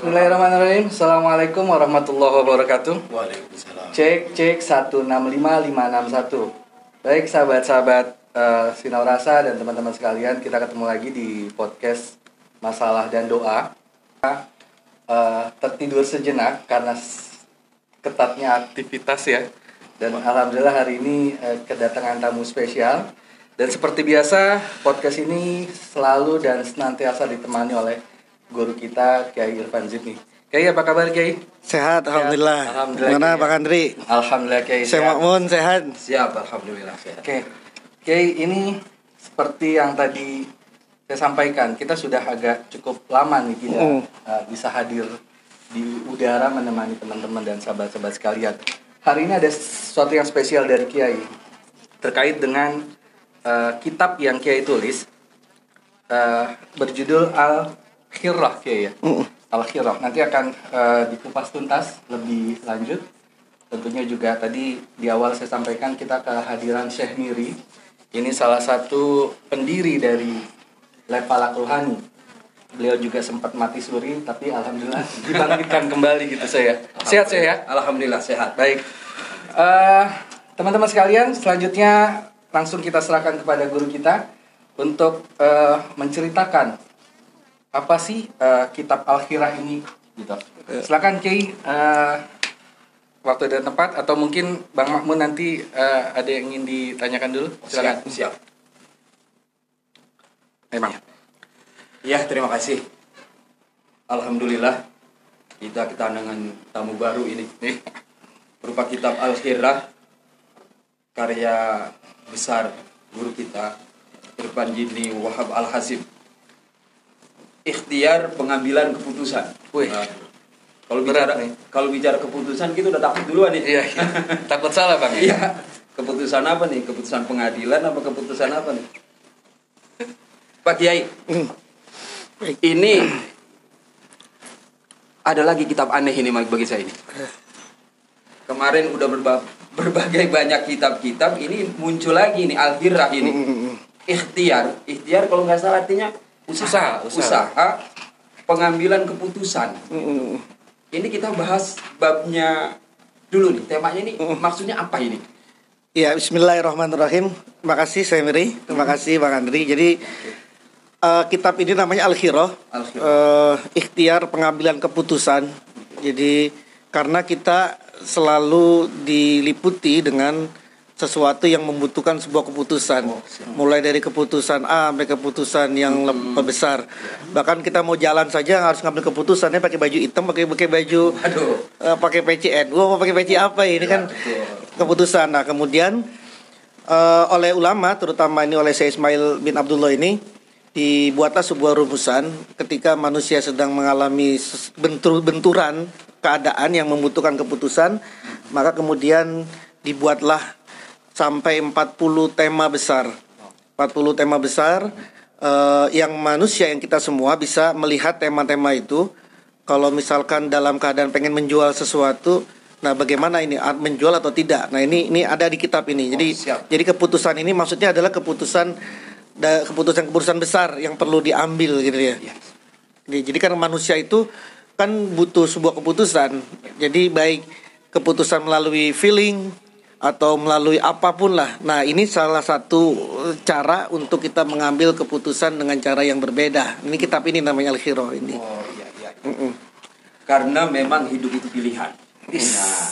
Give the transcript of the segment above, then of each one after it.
Bismillahirrahmanirrahim. Assalamualaikum warahmatullahi wabarakatuh. Waalaikumsalam. Cek cek 165561. Baik sahabat-sahabat uh, Sinau Rasa dan teman-teman sekalian, kita ketemu lagi di podcast Masalah dan Doa. Uh, tertidur sejenak karena ketatnya aktivitas ya. Dan alhamdulillah hari ini uh, kedatangan tamu spesial. Dan seperti biasa, podcast ini selalu dan senantiasa ditemani oleh guru kita Kiai Irfan Zidni. Kiai apa kabar Kiai? Sehat, alhamdulillah. Alhamdulillah, Mana Kiai. Pak Andri? Alhamdulillah Kiai. Saya. Makmun sehat. Siap, alhamdulillah sehat. Oke, Kiai ini seperti yang tadi saya sampaikan, kita sudah agak cukup lama nih tidak Mm. uh, bisa hadir di udara menemani teman-teman dan sahabat-sahabat sekalian. Hari ini ada sesuatu yang spesial dari Kiai terkait dengan uh, kitab yang Kiai tulis uh, berjudul Al Khirrah Kiai ya. Mm. Al Khirrah nanti akan uh, dikupas tuntas lebih lanjut. Tentunya juga tadi di awal saya sampaikan kita kehadiran Syekh Miri. Ini salah satu pendiri dari Lepalak Ruhani. Beliau juga sempat mati suri, tapi alhamdulillah dibangkitkan kembali gitu saya. Sehat saya ya. Alhamdulillah sehat. Baik, Eh, teman-teman sekalian, selanjutnya langsung kita serahkan kepada guru kita untuk eh, menceritakan apa sih eh, kitab Al-Khirah ini. Gitu. Silakan Kiai, eh, waktu dan tempat atau mungkin Bang Makmun nanti eh, ada yang ingin ditanyakan dulu. Silakan. Siap, siap. Memang. Ya, terima kasih. Alhamdulillah kita ketandangan tamu baru ini berupa kitab Al-Khirrah karya besar guru kita Irfan Jidni Wahab Al-Hasib. Ikhtiar pengambilan keputusan. Wih. Nah, kalau bicara nih. kalau bicara keputusan kita udah takut duluan nih. Iya, iya. takut salah Bang. Iya. Keputusan apa nih? Keputusan pengadilan apa keputusan apa nih? Pak Kiai, ini ada lagi kitab aneh ini bagi saya ini. Kemarin udah berba- berbagai banyak kitab-kitab, ini muncul lagi nih Al-Hirrah ini. Ikhtiar, ikhtiar kalau nggak salah artinya usaha, Usaha, usaha. pengambilan keputusan. Mm. Ini kita bahas babnya dulu nih, temanya ini maksudnya apa ini? Ya, Bismillahirrahmanirrahim. Terima kasih saya Miri. Terima kasih Bang Andri. Jadi eh, kitab ini namanya Al-Khirah. Al-Khirah. Eh, ikhtiar pengambilan keputusan. Jadi karena kita selalu diliputi dengan sesuatu yang membutuhkan sebuah keputusan. Mulai dari keputusan A sampai keputusan yang lebih besar. Bahkan kita mau jalan saja harus ngambil keputusannya pakai baju hitam, pakai pakai baju Aduh. eh, pakai peci NU apa pakai peci apa ini kan betul. keputusan. Nah, kemudian eh, oleh ulama terutama ini oleh Syekh Ismail bin Abdullah ini dibuatlah sebuah rumusan ketika manusia sedang mengalami bentur benturan keadaan yang membutuhkan keputusan, maka kemudian dibuatlah sampai 40 tema besar. 40 tema besar eh, yang manusia yang kita semua bisa melihat tema-tema itu kalau misalkan dalam keadaan pengen menjual sesuatu nah bagaimana ini menjual atau tidak nah ini ini ada di kitab ini jadi Oh, siap. jadi keputusan ini maksudnya adalah keputusan keputusan-keputusan besar yang perlu diambil gitu ya Iya. jadi, jadi kan manusia itu kan butuh sebuah keputusan jadi baik keputusan melalui feeling atau melalui apa pun lah. Nah ini salah satu eh, cara untuk kita mengambil keputusan dengan cara yang berbeda. Ini kitab ini namanya Al-Khiro ini. Oh iya iya. Mm-mm. Karena memang hidup itu pilihan. Nah,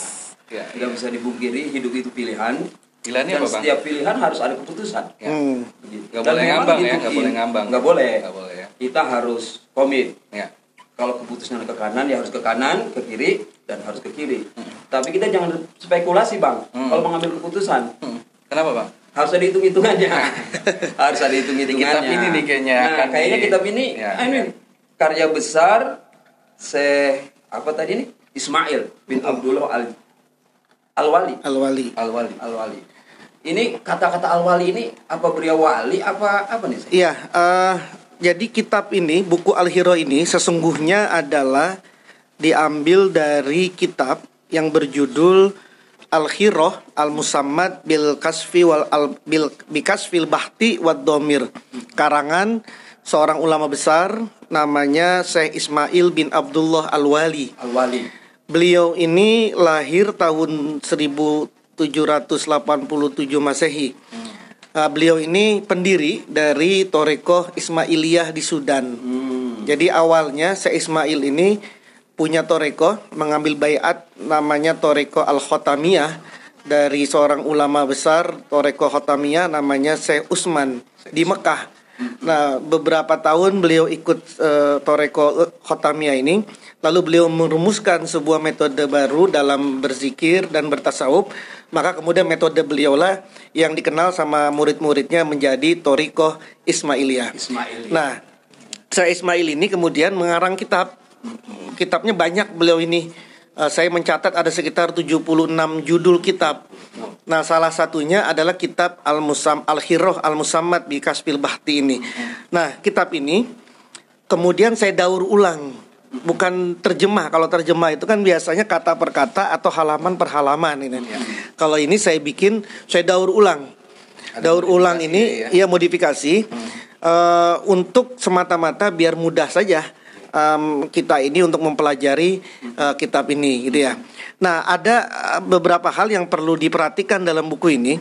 Ya, tidak bisa dipungkiri hidup itu pilihan. Pilihannya dan apa, Bang? setiap pilihan harus ada keputusan. Ya. Hmm. Nggak Dan boleh ngambang ya, ini- boleh ngambang. Nggak boleh. Nggak boleh ya. Kita harus komit. Ya. Kalau keputusan ke kanan ya harus ke kanan, ke kiri dan harus ke kiri. Tapi kita jangan spekulasi bang. Hmm. Kalau mengambil keputusan Hmm. Kenapa Bang? harus ada hitung hitungannya. harus ada hitung hitungannya. kitab ini nih kayaknya Nah, kayaknya di- kitab ini, Ya, ah, ini ya. karya besar se apa tadi nih Ismail bin Abdullah al Al-Wali. Al-Wali. Al-Wali. Al-Wali. Ini kata-kata Al-Wali ini apa beliau wali apa apa nih? Iya, eh, jadi kitab ini, buku Al-Hiro ini sesungguhnya adalah diambil dari kitab yang berjudul Al-Khiroh Al-Musammad bil Kasfi wal al, bil bikasfil bahti wad domir karangan seorang ulama besar namanya Syekh Ismail bin Abdullah Al-Wali. Al-Wali. Beliau ini lahir tahun 1787 Masehi. Uh, beliau ini pendiri dari Torekoh Ismailiyah di Sudan. Jadi awalnya Syekh Ismail ini punya Torekoh mengambil bayat namanya Torekoh Al Khotamiyah dari seorang ulama besar Torekoh Khotamiyah namanya Syekh Usman di Mekah. Nah, beberapa tahun beliau ikut uh, Toreko Khotamiyah ini, lalu beliau merumuskan sebuah metode baru dalam berzikir dan bertasawuf. Maka kemudian metode beliaulah yang dikenal sama murid-muridnya menjadi Toriko Ismailiyah. Ismail. Nah, saya Ismail ini kemudian mengarang kitab. Kitabnya banyak beliau ini. Uh, saya mencatat ada sekitar 76 judul kitab. Nah, salah satunya adalah kitab Al-Musam Al-Hiroh Al-Musammad bi Kasbil Bahti ini. Nah, kitab ini kemudian saya daur ulang. Bukan terjemah. Kalau terjemah itu kan biasanya kata per kata atau halaman per halaman ini. Kalau ini saya bikin, saya daur ulang. Ada daur ulang ini ya. ya modifikasi eh, untuk semata-mata biar mudah saja em, kita ini untuk mempelajari eh, kitab ini gitu ya. Nah, ada eh, beberapa hal yang perlu diperhatikan dalam buku ini.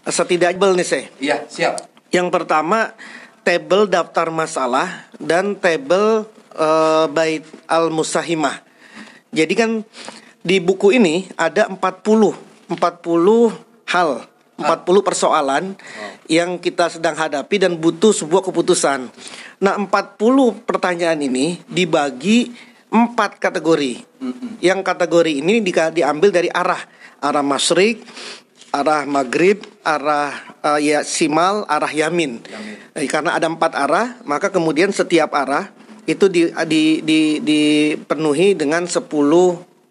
Setidaknya nih saya. Iya, siap. Yang pertama tabel daftar masalah dan tabel eh, bait al-musahimah. Jadi kan di buku ini ada 40 40 hal, 40 persoalan yang kita sedang hadapi dan butuh sebuah keputusan. Nah, 40 pertanyaan ini dibagi empat kategori. Yang kategori ini di- diambil dari arah arah masyrik, arah maghrib, arah eh, ya simal, arah yamin. Eh, karena ada empat arah, maka kemudian setiap arah itu di, di, di, dipenuhi dengan 10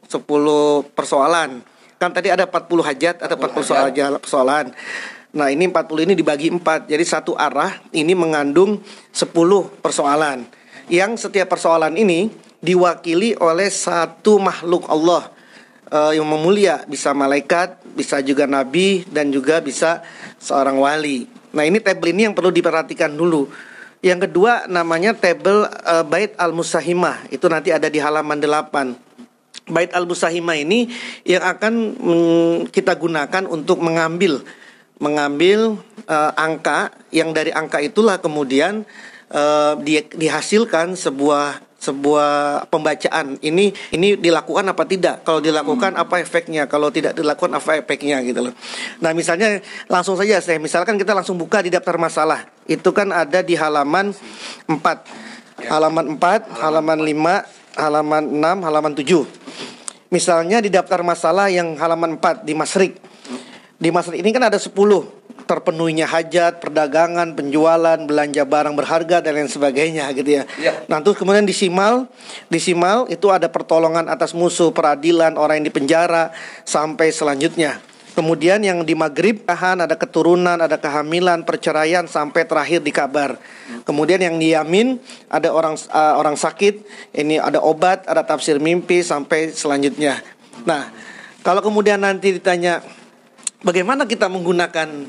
10 persoalan. Kan tadi ada 40 hajat, ada 40 soal persoalan. Nah, ini 40 ini dibagi empat. Jadi satu arah ini mengandung 10 persoalan. Yang setiap persoalan ini diwakili oleh satu makhluk Allah eh, yang memulia, bisa malaikat, bisa juga nabi dan juga bisa seorang wali. Nah, ini tabel ini yang perlu diperhatikan dulu. Yang kedua namanya tabel eh, Bait Al-Musahimah. Itu nanti ada di halaman 8. Bait al-Musahimah ini yang akan kita gunakan untuk mengambil mengambil eh, angka yang dari angka itulah kemudian eh, di- dihasilkan sebuah sebuah pembacaan. Ini ini dilakukan apa tidak? Kalau dilakukan apa efeknya? Kalau tidak dilakukan apa efeknya? Gitu loh. Nah misalnya langsung saja saya misalkan kita langsung buka di daftar masalah. Itu kan ada di halaman 4 halaman 4 halaman 5 halaman 6 halaman 7 Misalnya di daftar masalah yang halaman 4 di Masrik. Di Masrik ini kan ada 10 terpenuhinya hajat, perdagangan, penjualan, belanja barang berharga dan lain sebagainya gitu ya. Iya. Nah, terus kemudian di Simal, di Simal itu ada pertolongan atas musuh, peradilan, orang yang dipenjara sampai selanjutnya. Kemudian yang di Maghrib tahan ada keturunan, ada kehamilan, perceraian sampai terakhir di kabar. Kemudian yang di Yamin ada orang uh, orang sakit, ini ada obat, ada tafsir mimpi sampai selanjutnya. Nah, kalau kemudian nanti ditanya bagaimana kita menggunakan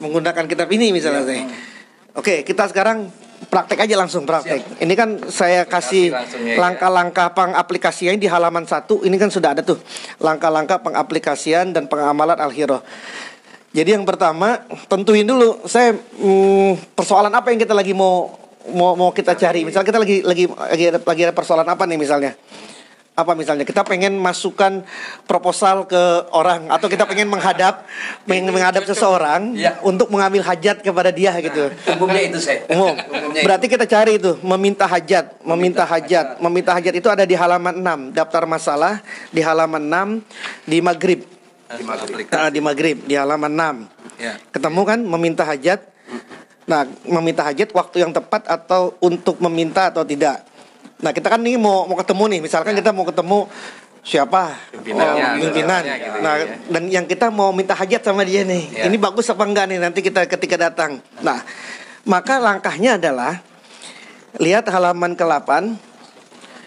menggunakan kitab ini misalnya saya. Oke, kita sekarang praktek aja langsung praktek. Ini kan saya kasih ya, ya. langkah-langkah pengaplikasiannya di halaman satu. Ini kan sudah ada tuh langkah-langkah pengaplikasian dan pengamalan al-hiro. Jadi yang pertama tentuin dulu saya mm, persoalan apa yang kita lagi mau mau mau kita cari. Misalnya kita lagi lagi lagi ada, lagi ada persoalan apa nih misalnya? Apa misalnya kita pengen masukkan proposal ke orang atau kita pengen menghadap pengen menghadap seseorang Iya. untuk mengambil hajat kepada dia gitu. Umumnya itu saya. Umum. Umumnya Berarti kita cari itu meminta hajat, meminta hajat, meminta hajat itu ada di halaman 6, daftar masalah di halaman 6 di Maghrib. Di Maghrib. Ah, di Maghrib di halaman 6. Ya. Ketemu kan meminta hajat. Nah, meminta hajat waktu yang tepat atau untuk meminta atau tidak. Nah, kita kan ini mau mau ketemu nih, misalkan kita mau ketemu siapa Pimpinannya, Oh, pimpinan. gitu Nah, ya. dan yang kita mau minta hajat sama dia nih. Ya. Ini bagus apa enggak nih nanti kita ketika datang. Nah, maka langkahnya adalah lihat halaman ke-8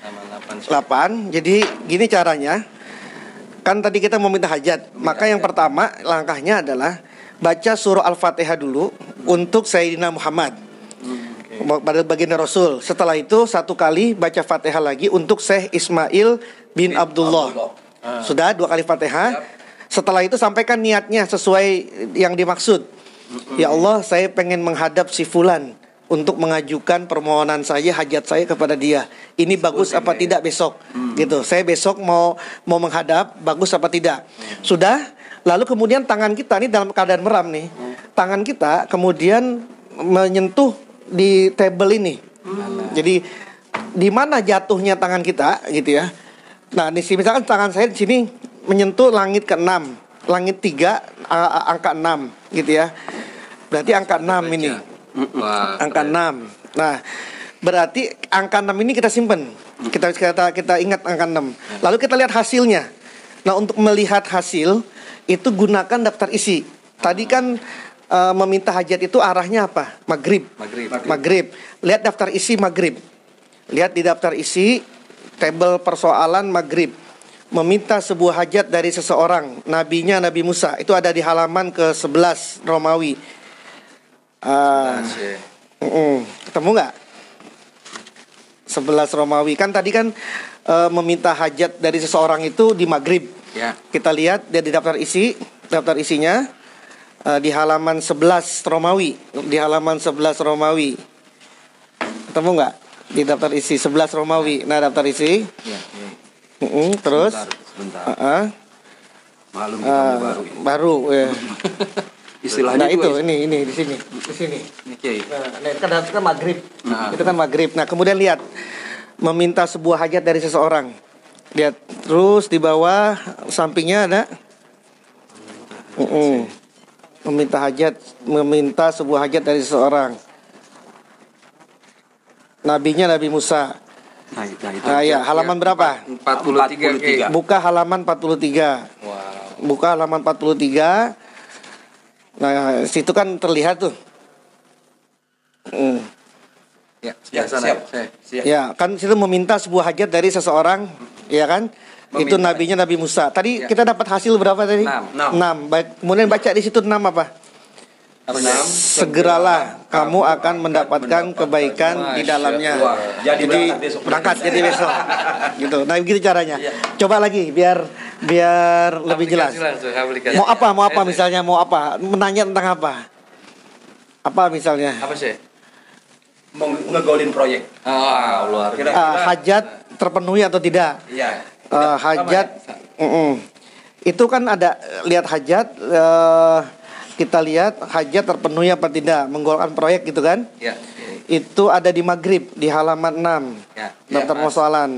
Halaman 8. 8. Jadi gini caranya. Kan tadi kita mau minta hajat. Maka yang pertama langkahnya adalah baca surah Al-Fatihah dulu untuk Sayyidina Muhammad. Pada baginda Rasul. Setelah itu satu kali baca Fatihah lagi untuk Syekh Ismail bin, Abdullah. Sudah dua kali Fatihah. Setelah itu sampaikan niatnya sesuai yang dimaksud. Ya Allah, saya pengen menghadap si fulan untuk mengajukan permohonan saya hajat saya kepada dia. Ini bagus apa tidak besok? Gitu. Saya besok mau mau menghadap, bagus apa tidak? Sudah? Lalu kemudian tangan kita ini dalam keadaan meram nih. Tangan kita kemudian menyentuh di table ini. Jadi di mana jatuhnya tangan kita gitu ya. Nah, di sini misalkan tangan saya di sini menyentuh langit ke-6, langit 3 a- a- angka 6 gitu ya. Berarti angka 6 ini. Wah, Angka 6. Nah, berarti angka 6 ini kita simpen. Kita kita kita ingat angka 6. Lalu kita lihat hasilnya. Nah, untuk melihat hasil itu gunakan daftar isi. Tadi kan eh, meminta hajat itu arahnya apa? Maghrib. Maghrib. Maghrib. Lihat daftar isi maghrib. Lihat di daftar isi tabel persoalan maghrib. Meminta sebuah hajat dari seseorang, nabinya Nabi Musa. Itu ada di halaman ke-11 Romawi. Ah, Asyik. mm-mm. ketemu nggak? 11 Romawi kan tadi kan eh, meminta hajat dari seseorang itu di maghrib. Ya. Kita lihat dia di daftar isi, daftar isinya eh, di halaman 11 Romawi, di halaman 11 Romawi. Ketemu nggak? Di daftar isi 11 Romawi. Nah, daftar isi. Ya, ya. Mm-mm, terus Sebentar, sebentar. Ah, Maklum ah, kita baru ini. baru ya. Istilahnya Nah, itu juga ini ini di sini, di sini. Ini Kiai. Nah, itu kan, itu kan maghrib. Nah. Itu kan maghrib. Nah, kemudian lihat meminta sebuah hajat dari seseorang. Lihat terus di bawah sampingnya ada Mm-mm. Meminta hajat, meminta sebuah hajat dari seseorang. Nabinya Nabi Musa. Nah, itu- nah, itu. Nah, ya, halaman berapa? 43. Kiai. 43. Buka halaman 43. Wow. Buka halaman 43. Nah, situ kan terlihat tuh. Mm. Ya, Ya, siap. Saya. Siap. Ya, kan situ meminta sebuah hajat dari seseorang, ya kan? Itu Meminta. nabinya Nabi Musa. Tadi Ya. kita dapat hasil berapa tadi? Enam. Enam. Enam. Baik, kemudian baca di situ enam apa? Apa Enam. Segeralah kamu akan mendapatkan kebaikan di Masya dalamnya. Allah. Jadi Jadi berangkat jadi besok. gitu. Nah, begitu caranya. Iya. Coba lagi biar biar lebih jelas. Langsung, aplikasi. Mau apa? Mau apa Eh, misalnya? Mau apa? Menanya tentang apa? Apa misalnya? Apa sih? Mau ngegolin proyek. Ah, luar Kira- Ah, hajat terpenuhi atau tidak? Iya. Eh, hajat mm-mm. itu kan ada lihat hajat eh, kita lihat hajat terpenuhi apa tidak menggolkan proyek gitu kan Ya. itu ada di maghrib di halaman 6 Ya. daftar Ya, persoalan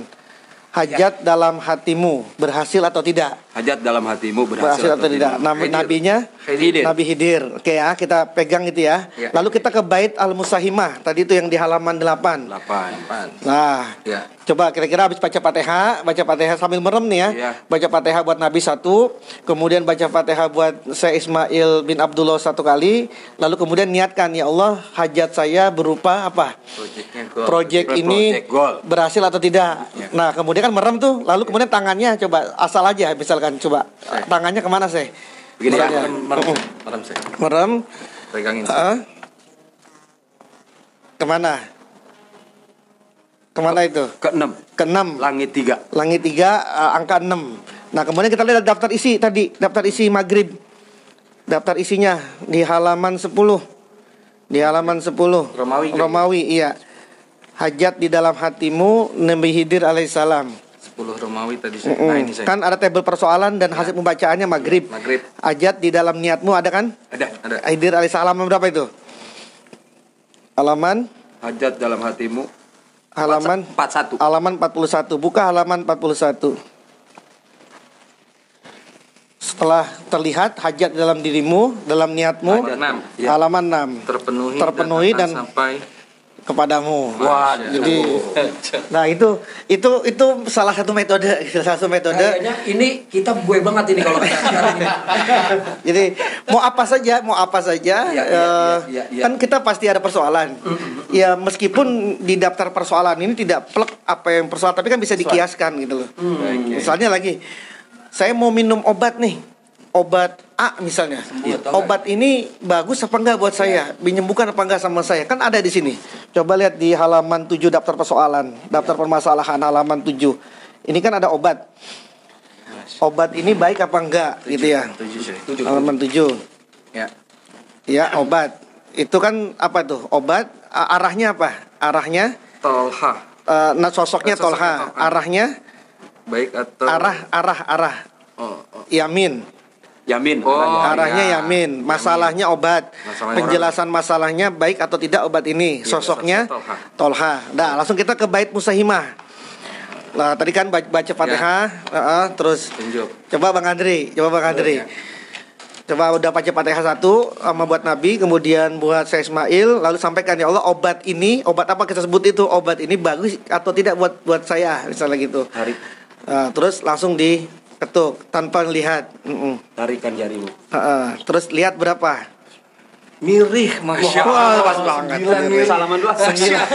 hajat dalam hatimu berhasil atau tidak Hajat dalam hatimu berhasil, berhasil, atau tidak Nabi, Khidir. nabinya Khidir. Nabi Hidir oke ya kita pegang itu ya Ya. lalu kita ke bait al musahimah tadi itu yang di halaman 8 Delapan. Apaan? nah Ya. Coba kira-kira habis baca Fatihah, baca Fatihah sambil merem nih ya. Iya. Baca Fatihah buat Nabi satu, kemudian baca Fatihah buat saya Ismail bin Abdullah satu kali, lalu kemudian niatkan ya Allah hajat saya berupa apa? Gol. Project Project ini goal. berhasil atau tidak? Iya. Nah, kemudian kan merem tuh, lalu kemudian tangannya coba asal aja misalkan coba Saya. tangannya ke mana sih? Begini ya. merem, merem, merem saya. Merem, Pegangin. ah. ke mana? Ke mana itu? Keenam. Keenam. Langit tiga. Langit 3 angka 6. Nah, kemudian kita lihat daftar isi tadi, daftar isi maghrib. Daftar isinya di halaman 10. Di halaman 10. Romawi? Romawi, iya. Hajat di dalam hatimu Nabi Hidir alaihissalam. 10 Romawi tadi saya. Mm-mm. Nah, ini saya. Kan ada tabel persoalan dan hasil pembacaannya maghrib. Maghrib. Hajat di dalam niatmu ada kan? Ada. Ada. Hidir alaihissalam berapa itu? Halaman Hajat dalam hatimu. halaman Empat satu. halaman 41. Buka halaman 41. Setelah terlihat hajat dalam dirimu, dalam niatmu, Hajat enam. Ya. halaman 6 Terpenuhi, Terpenuhi dan, dan- sampai kepadamu. Wah, Jadi nah itu itu itu salah satu metode, salah satu metode. Kayaknya ini kita gue banget ini kalau kita ini. Jadi mau apa saja, mau apa saja, eh, iya, iya, iya. kan kita pasti ada persoalan. Ya meskipun di daftar persoalan ini tidak plek apa yang persoalan, tapi kan bisa dikiaskan gitu loh. Misalnya lagi, saya mau minum obat nih, obat A misalnya. Iya, tahu obat ini bagus apa enggak buat saya? Menyembuhkan apa enggak sama saya? Kan ada di sini. Coba lihat di halaman 7 daftar persoalan, daftar permasalahan halaman 7. Ini kan ada obat. Obat ini baik apa enggak gitu ya. Tujuh, cuy. Tujuh. Halaman 7. Ya. Ya, obat. Itu kan apa tuh? Obat arahnya apa? Arahnya Tolha. eh, nah sosoknya Sosoknya tolha. tolha. Arahnya Baik atau arah arah arah Oh, oh. yamin. Yamin. Oh, arahnya. arahnya ya. yamin. Masalahnya obat. Masalahnya Penjelasan masalahnya baik atau tidak obat ini. Iya, Sosoknya sosok tolha. Nah, langsung kita ke bait musahimah. Nah, tadi kan baca, Fatihah, heeh, terus Tunjuk. coba Bang Andri, coba Bang Andri. ya. Coba udah baca Fatihah satu sama buat Nabi, kemudian buat saya Ismail, lalu sampaikan ya Allah obat ini, obat apa kita sebut itu, obat ini bagus atau tidak buat buat saya, misalnya gitu. Tarik, Nah, terus langsung diketuk tanpa melihat. Mm-mm. tarikan jarimu. Heeh. Terus lihat berapa? Mirih, masya Allah. pas banget. Sembilan mirih. Salaman dulu. Enggak,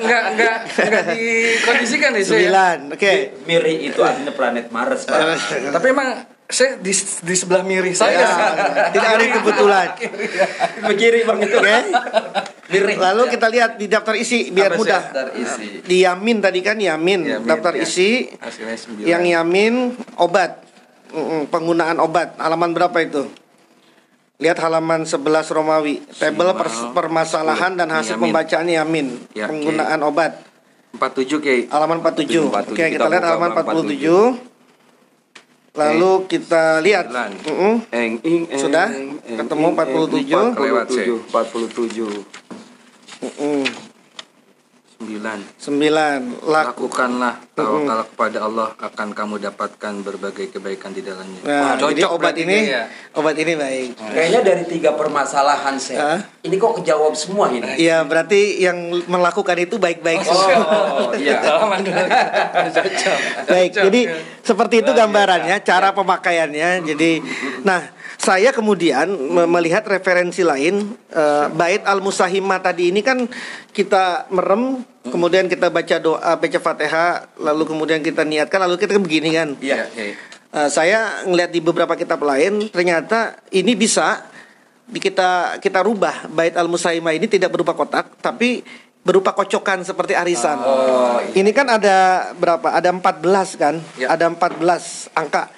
enggak, enggak, enggak dikondisikan nih saya. Sembilan. Oke. Miri itu artinya planet Mars, Pak. Tapi emang saya di, di sebelah mirih saya. Ya, tidak ada kebetulan. Begiri Bang itu. Oke. Miri. Lalu kita lihat di daftar isi biar Apa mudah. daftar isi? Di Yamin tadi kan Yamin, Yamin, daftar ya. isi yang Yamin obat. Penggunaan obat. Halaman berapa itu? Lihat halaman 11 Romawi. Tabel pers- permasalahan dan hasil Yamin. pembacaan Yamin. Ya. Penggunaan obat. 47 Ki. Halaman 47. 47. Oke, kita Kita lihat halaman halaman 47. Lalu kita lihat. Mm-mm. Eng ing eng. Sudah? eng, Ketemu ing, 47. eng, Kelewat, sih. 47. 47. Mm-mm. 9. Sembilan. Lak Lakukanlah tawakal kepada Allah akan kamu dapatkan berbagai kebaikan di dalamnya. Nah, Wah, jadi cocok obat berarti ini, ya. obat ini baik. Kayaknya dari tiga permasalahan saya. Ini kok kejawab semua ini. Iya, berarti yang melakukan itu baik-baik semua. Oh, iya. Halaman dulu. Cocok. Baik, jadi seperti itu gambarannya, cara pemakaiannya. Jadi, nah, saya kemudian me- melihat referensi lain, eh, bait al musahimah tadi ini kan kita merem, kemudian kita baca doa, baca fatihah, lalu kemudian kita niatkan, lalu kita begini kan. Iya, iya. Eh, saya ngelihat di beberapa kitab lain ternyata ini bisa di kita kita rubah bait al musaimah ini tidak berupa kotak tapi berupa kocokan seperti arisan. Ini kan ada berapa? Ada 14 kan? Ya. Ada 14 angka.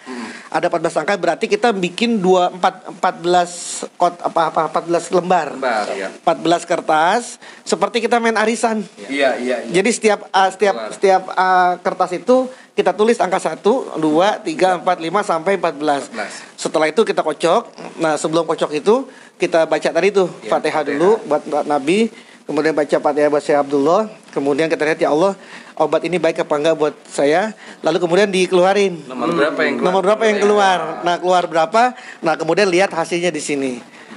Ada 14 angka berarti kita bikin dua empat 14 kot apa apa 14 lembar. Lembar, ya. 14 kertas seperti kita main arisan. Iya, iya, iya. Jadi setiap uh, setiap Keluar. setiap uh, kertas itu kita tulis angka 1, 2, 3, 4, 5 sampai 14. 14. Setelah itu kita kocok. Nah, sebelum kocok itu kita baca tadi tuh Ya, Fatihah Fatihah. dulu buat buat Nabi, kemudian baca Fatihah buat Syekh Abdullah, kemudian kita lihat ya Allah obat ini baik apa enggak buat saya, lalu kemudian dikeluarin. Nomor berapa yang keluar? Nomor berapa yang keluar? Nah, keluar berapa? Nah, kemudian lihat hasilnya di sini.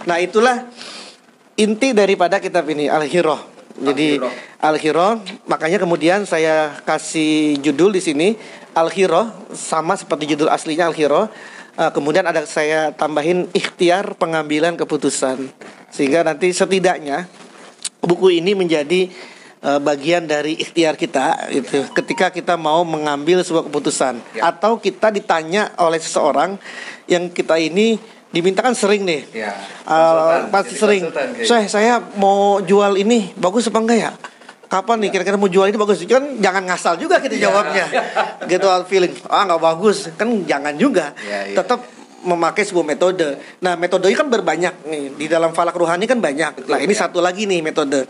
Nah, itulah inti daripada kitab ini Al-Hirah. Jadi Al-Hirah, makanya kemudian saya kasih judul di sini Al-Hirah sama seperti judul aslinya Al-Hirah. Eh, kemudian ada saya tambahin ikhtiar pengambilan keputusan. Sehingga nanti setidaknya buku ini menjadi eh, bagian dari ikhtiar kita itu ketika kita mau mengambil sebuah keputusan Ya. atau kita ditanya oleh seseorang yang kita ini dimintakan sering nih Ya. Uh, pasti sering. konsultan kayak Saya saya mau jual ini bagus apa enggak ya? Kapan nih kira-kira mau jual ini bagus? Kan jangan ngasal juga kita jawabnya. gitu feeling. Ah nggak bagus. Kan jangan juga. Ya, ya. Tetap memakai sebuah metode. Nah, metodenya kan berbanyak nih. Di dalam falak ruhani kan banyak. nah, ini ya. satu lagi nih metode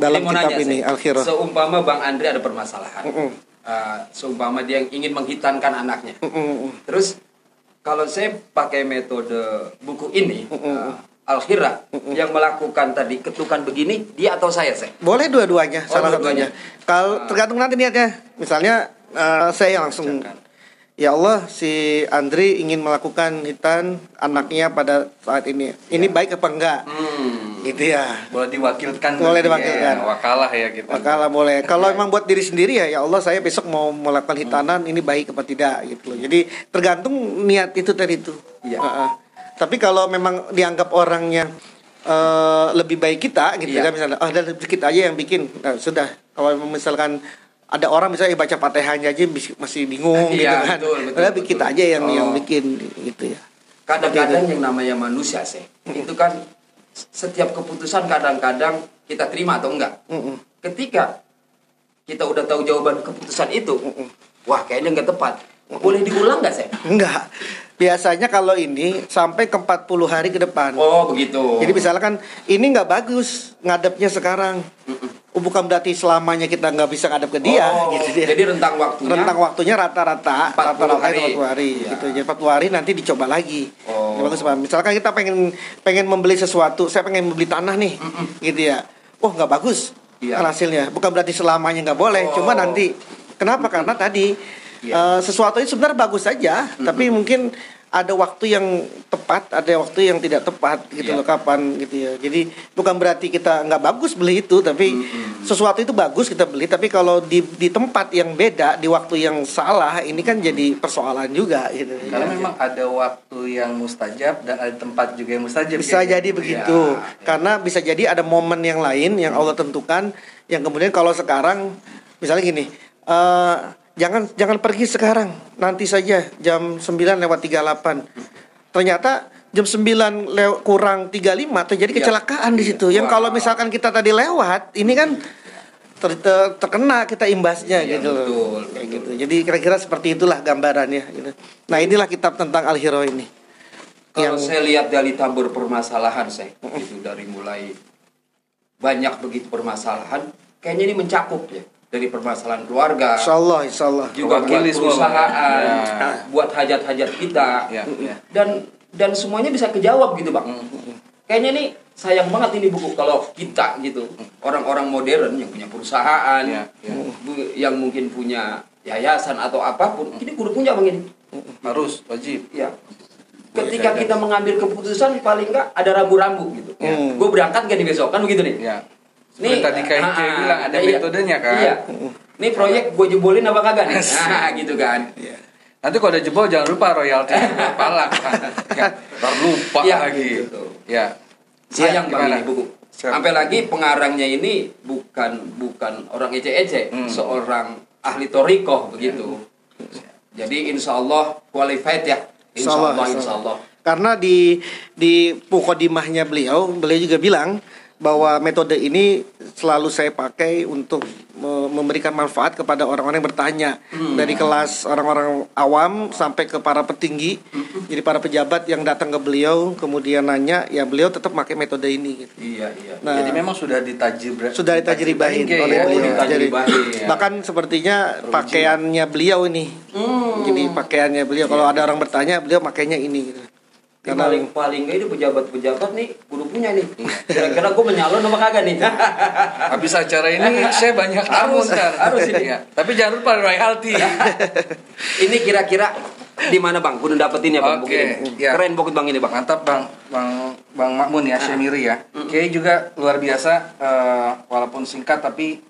dalam kitab nanya, ini. Al-Khirah. Seumpama Bang Andri ada permasalahan. Mm-mm. Uh, seumpama dia yang ingin menghitankan anaknya. Mm-mm. Terus kalau saya pakai metode buku ini uh, Al-Khirah yang melakukan tadi ketukan begini dia atau saya saya? Boleh dua-duanya, Oh, salah satunya. Kalau tergantung nanti niatnya. Misalnya eh, saya langsung Ya Allah, si Andri ingin melakukan hitan anaknya pada saat ini. Ini baik apa enggak? Hmm. Gitu ya. Boleh diwakilkan. Boleh berarti diwakilkan. Ya, wakalah ya gitu. Maka boleh. Kalau emang buat diri sendiri ya, ya Allah saya besok mau melakukan hitanan, ini baik apa tidak gitu loh. Jadi tergantung niat itu tadi itu. Iya. Heeh. Tapi kalau memang dianggap orangnya eh, lebih baik kita gitu Iya. kan misalnya, oh dan kita aja yang bikin. Nah, sudah. Kalau misalkan ada orang misalnya baca fatihahnya aja masih bingung gitu Iya, kan. betul, betul, Padahal betul. kita aja yang yang Oh. bikin gitu ya. Kadang-kadang yang namanya manusia sih itu kan setiap keputusan kadang-kadang kita terima atau enggak. Mm-mm. Ketika kita udah tahu jawaban keputusan itu, wah kayaknya nggak tepat. Boleh diulang nggak saya? Enggak. Biasanya kalau ini sampai ke 40 hari ke depan. Oh begitu. Jadi misalnya kan ini nggak bagus ngadepnya sekarang. Oh, Bukan berarti selamanya kita nggak bisa ngadep ke dia Oh, gitu dia. Jadi rentang waktunya. Rentang waktunya rata-rata 40 rata-rata hari. itu 40 hari Iya. gitu. Jadi 40 hari nanti dicoba lagi. Oh. Ya, bagus Pak. Misalkan kita pengen pengen membeli sesuatu, saya pengen membeli tanah nih. Gitu ya. Oh, nggak bagus. Iya. Kan hasilnya. Bukan berarti selamanya nggak boleh, Oh. cuma nanti kenapa? Karena tadi Iya. eh, sesuatu itu sebenarnya bagus saja, tapi mungkin ada waktu yang tepat, ada waktu yang tidak tepat gitu Iya. loh kapan gitu ya. Jadi bukan berarti kita nggak bagus beli itu, tapi sesuatu itu bagus kita beli, tapi kalau di di tempat yang beda, di waktu yang salah, ini kan jadi persoalan juga gitu. Karena Ya. memang ada waktu yang mustajab dan ada tempat juga yang mustajab. bisa kayaknya. jadi begitu Ya. karena bisa jadi ada momen yang lain yang Allah tentukan yang kemudian kalau sekarang misalnya gini eh, jangan jangan pergi sekarang nanti saja jam 9 lewat 38 ternyata jam 9 lew- kurang 35 terjadi Ya. kecelakaan di situ yang kalau misalkan kita tadi lewat ini kan ter- ter- terkena kita imbasnya Iya, gitu loh. betul, betul. gitu jadi kira-kira seperti itulah gambarannya gitu. nah inilah kitab tentang al hiro ini Kalau yang- saya lihat dari tabur permasalahan saya, itu dari mulai banyak begitu permasalahan, kayaknya ini mencakup ya dari permasalahan keluarga, Insya Allah, insya Allah. juga buat semua, Bang. perusahaan, Ya. buat hajat-hajat kita, Ya, ya. dan dan semuanya bisa kejawab gitu bang. Kayaknya nih sayang banget ini buku kalau kita gitu orang-orang modern yang punya perusahaan, Ya, ya. yang mungkin punya yayasan atau apa pun, ini kudu punya bang ini. Harus wajib. Ya. Ketika kita mengambil keputusan paling enggak ada rambu-rambu gitu. Hmm. Gue berangkat gak nih besok kan begitu nih. Ya. Seperti tadi KIC ah, ah, bilang ada iya. metodenya kan. Iya. Ini proyek gue jebolin apa kagak nih? Nah, gitu kan. Nanti kalau ada jebol jangan lupa royalti palak. ya, ntar lupa Iya, lagi. gitu. Ya. Sayang Iya, bang gimana? ini buku. Sampai lagi pengarangnya ini bukan bukan orang ece-ece, Hmm. seorang ahli torikoh begitu. Jadi insya Allah qualified ya. Insya Insya Allah, Allah, insya insya Allah. Karena di di pukodimahnya beliau, beliau juga bilang bahwa metode ini selalu saya pakai untuk me- memberikan manfaat kepada orang-orang yang bertanya dari kelas orang-orang awam sampai ke para petinggi. Jadi para pejabat yang datang ke beliau kemudian nanya, ya beliau tetap pakai metode ini. Gitu. Iya, iya. Nah, Jadi memang sudah ditajib sudah ditajribahin Kayak oleh ya. beliau. Jadi, ya. bahkan sepertinya pakaiannya beliau ini. Hmm. Jadi pakaiannya beliau kalau ada orang bertanya, beliau makainya ini gitu. Ini paling paling ini pejabat-pejabat nih kudu punya nih. Kira-kira gue menyalon apa kagak nih? Habis acara ini saya banyak tamu Harus, ntar. harus ini. Ya. Tapi jangan lupa royalti. ini kira-kira di mana bang? Kudu dapetin ya bang. Buku ini. ya. Keren buku bang ini bang. Mantap bang, bang, bang Makmun ya, Syemiri ya. Kiai juga luar biasa, eh, walaupun singkat tapi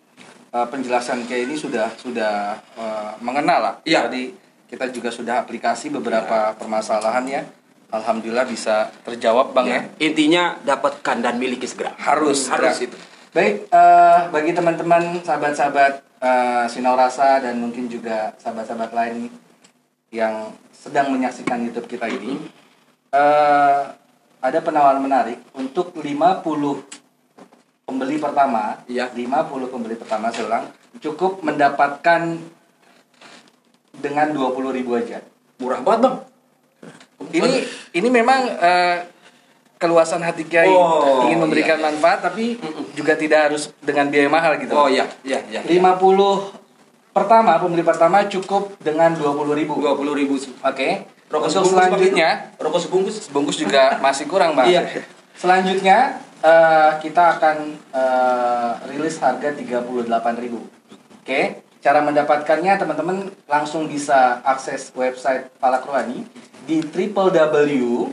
eh, penjelasan Kiai ini sudah sudah eh, mengenal lah. Iya. Jadi kita juga sudah aplikasi beberapa permasalahan ya. Alhamdulillah bisa terjawab bang ya. Intinya dapatkan dan miliki segera. Harus, harus segera. itu. Baik, eh, bagi teman-teman, sahabat-sahabat eh, Sinau Rasa dan mungkin juga sahabat-sahabat lain yang sedang menyaksikan YouTube kita ini, eh, ada penawaran menarik untuk 50 pembeli pertama, Iya. 50 pembeli pertama, saya ulang, cukup mendapatkan dengan 20.000 ribu aja. Murah banget bang. Ini ini memang eh, keluasan hati Kiai Oh, ingin memberikan iya, iya. manfaat tapi juga tidak harus dengan biaya mahal gitu. Oh iya, iya, iya. 50 pertama pembeli pertama cukup dengan 20.000 ribu. Dua puluh ribu. Oke. Rokok Untuk sebungkus, Bang, selanjutnya? Rokok sebungkus. sebungkus juga masih kurang bang. Iya. Selanjutnya eh, kita akan eh, rilis harga 38.000 Oke. Cara mendapatkannya teman-teman langsung bisa akses website Falak Rohani di www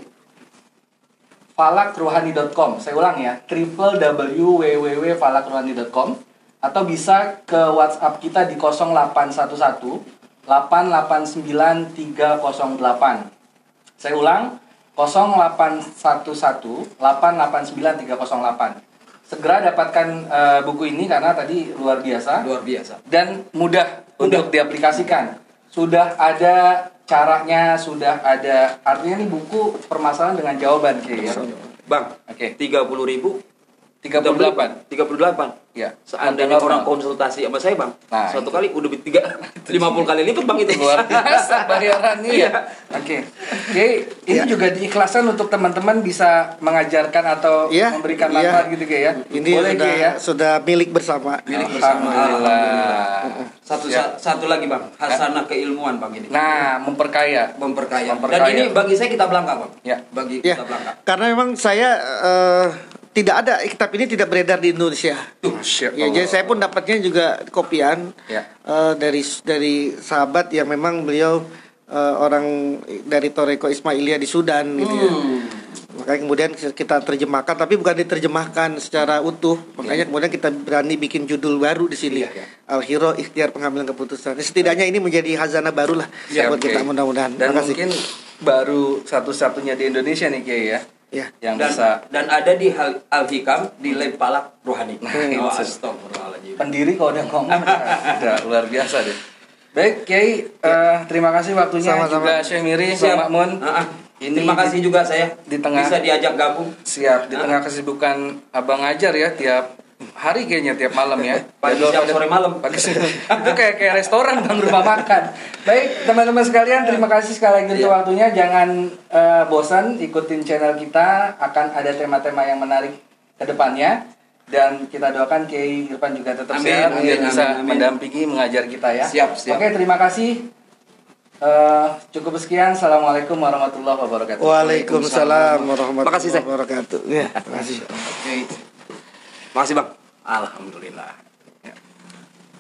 falakrohani.com. Saya ulang ya, www.falakrohani.com atau bisa ke WhatsApp kita di 0811 889 308. Saya ulang 0811 889 308. Segera dapatkan eh, buku ini karena tadi luar biasa Luar biasa. dan mudah untuk diaplikasikan. Sudah ada caranya, sudah ada artinya nih buku permasalahan dengan jawaban Ki, ya. Bang, Oke. tiga puluh ribu 38. Ya. seandainya orang konsultasi sama saya bang Nah, satu kali udah tiga lima puluh kali lipat bang itu luar biasa bayarannya ya. Oke. Oke, ini Ya. juga diikhlaskan untuk teman-teman bisa mengajarkan atau Iya, memberikan iya. manfaat gitu kayak ya. Ini Boleh sudah ya. sudah milik bersama. Milik bersama. Alhamdulillah. satu Ya. sa- satu lagi bang hasanah keilmuan bang ini Nah, memperkaya. memperkaya. Memperkaya. dan ini bagi saya kita belangka bang Ya. bagi Ya, kita belangka karena memang saya eh, tidak ada kitab ini tidak beredar di Indonesia. Masya Ya, jadi saya pun dapatnya juga kopian Ya. eh, dari dari sahabat yang memang beliau eh, orang dari Toreko Ismailia di Sudan gitu ya. Hmm. Makanya kemudian kita terjemahkan, tapi bukan diterjemahkan secara utuh. Makanya kemudian kita berani bikin judul baru di sini. Iya, iya. Al Hiro Ikhtiar Pengambilan Keputusan. Setidaknya ini menjadi hazanah baru lah Ya, buat oke. kita mudah-mudahan. Dan Terima kasih. mungkin baru satu-satunya di Indonesia nih Kiai ya. Ya. Yang dan bisa dan ada di Hal- al hikam di lem palak rohani Nah, oh, astagfirullahaladzim pendiri kalau udah ngomong udah luar biasa deh. Baik, Kiai, eh, terima kasih waktunya Sama-sama. juga Syekh Miri, Bang Siap. Makmun. Ah, ah. Ini terima kasih juga saya di tengah- bisa diajak gabung Siap di tengah kesibukan Abang ngajar ya tiap hari kayaknya tiap malam ya. Pagi, siang, sore, malam. Pagi. Itu kayak kayak restoran bang rumah makan. Baik teman-teman sekalian terima kasih sekali lagi untuk Iya. waktunya. Jangan eh, bosan ikutin channel kita akan ada tema-tema yang menarik ke depannya dan kita doakan Kiai Irfan juga tetap Amin, sehat amin, bisa amin, amin. mendampingi mengajar kita ya. Siap, siap. Oke terima kasih. Eh, cukup sekian. Assalamualaikum warahmatullahi wabarakatuh. Waalaikumsalam warahmatullahi wabarakatuh. Ya, terima kasih. Oke. Makasih bang. Alhamdulillah.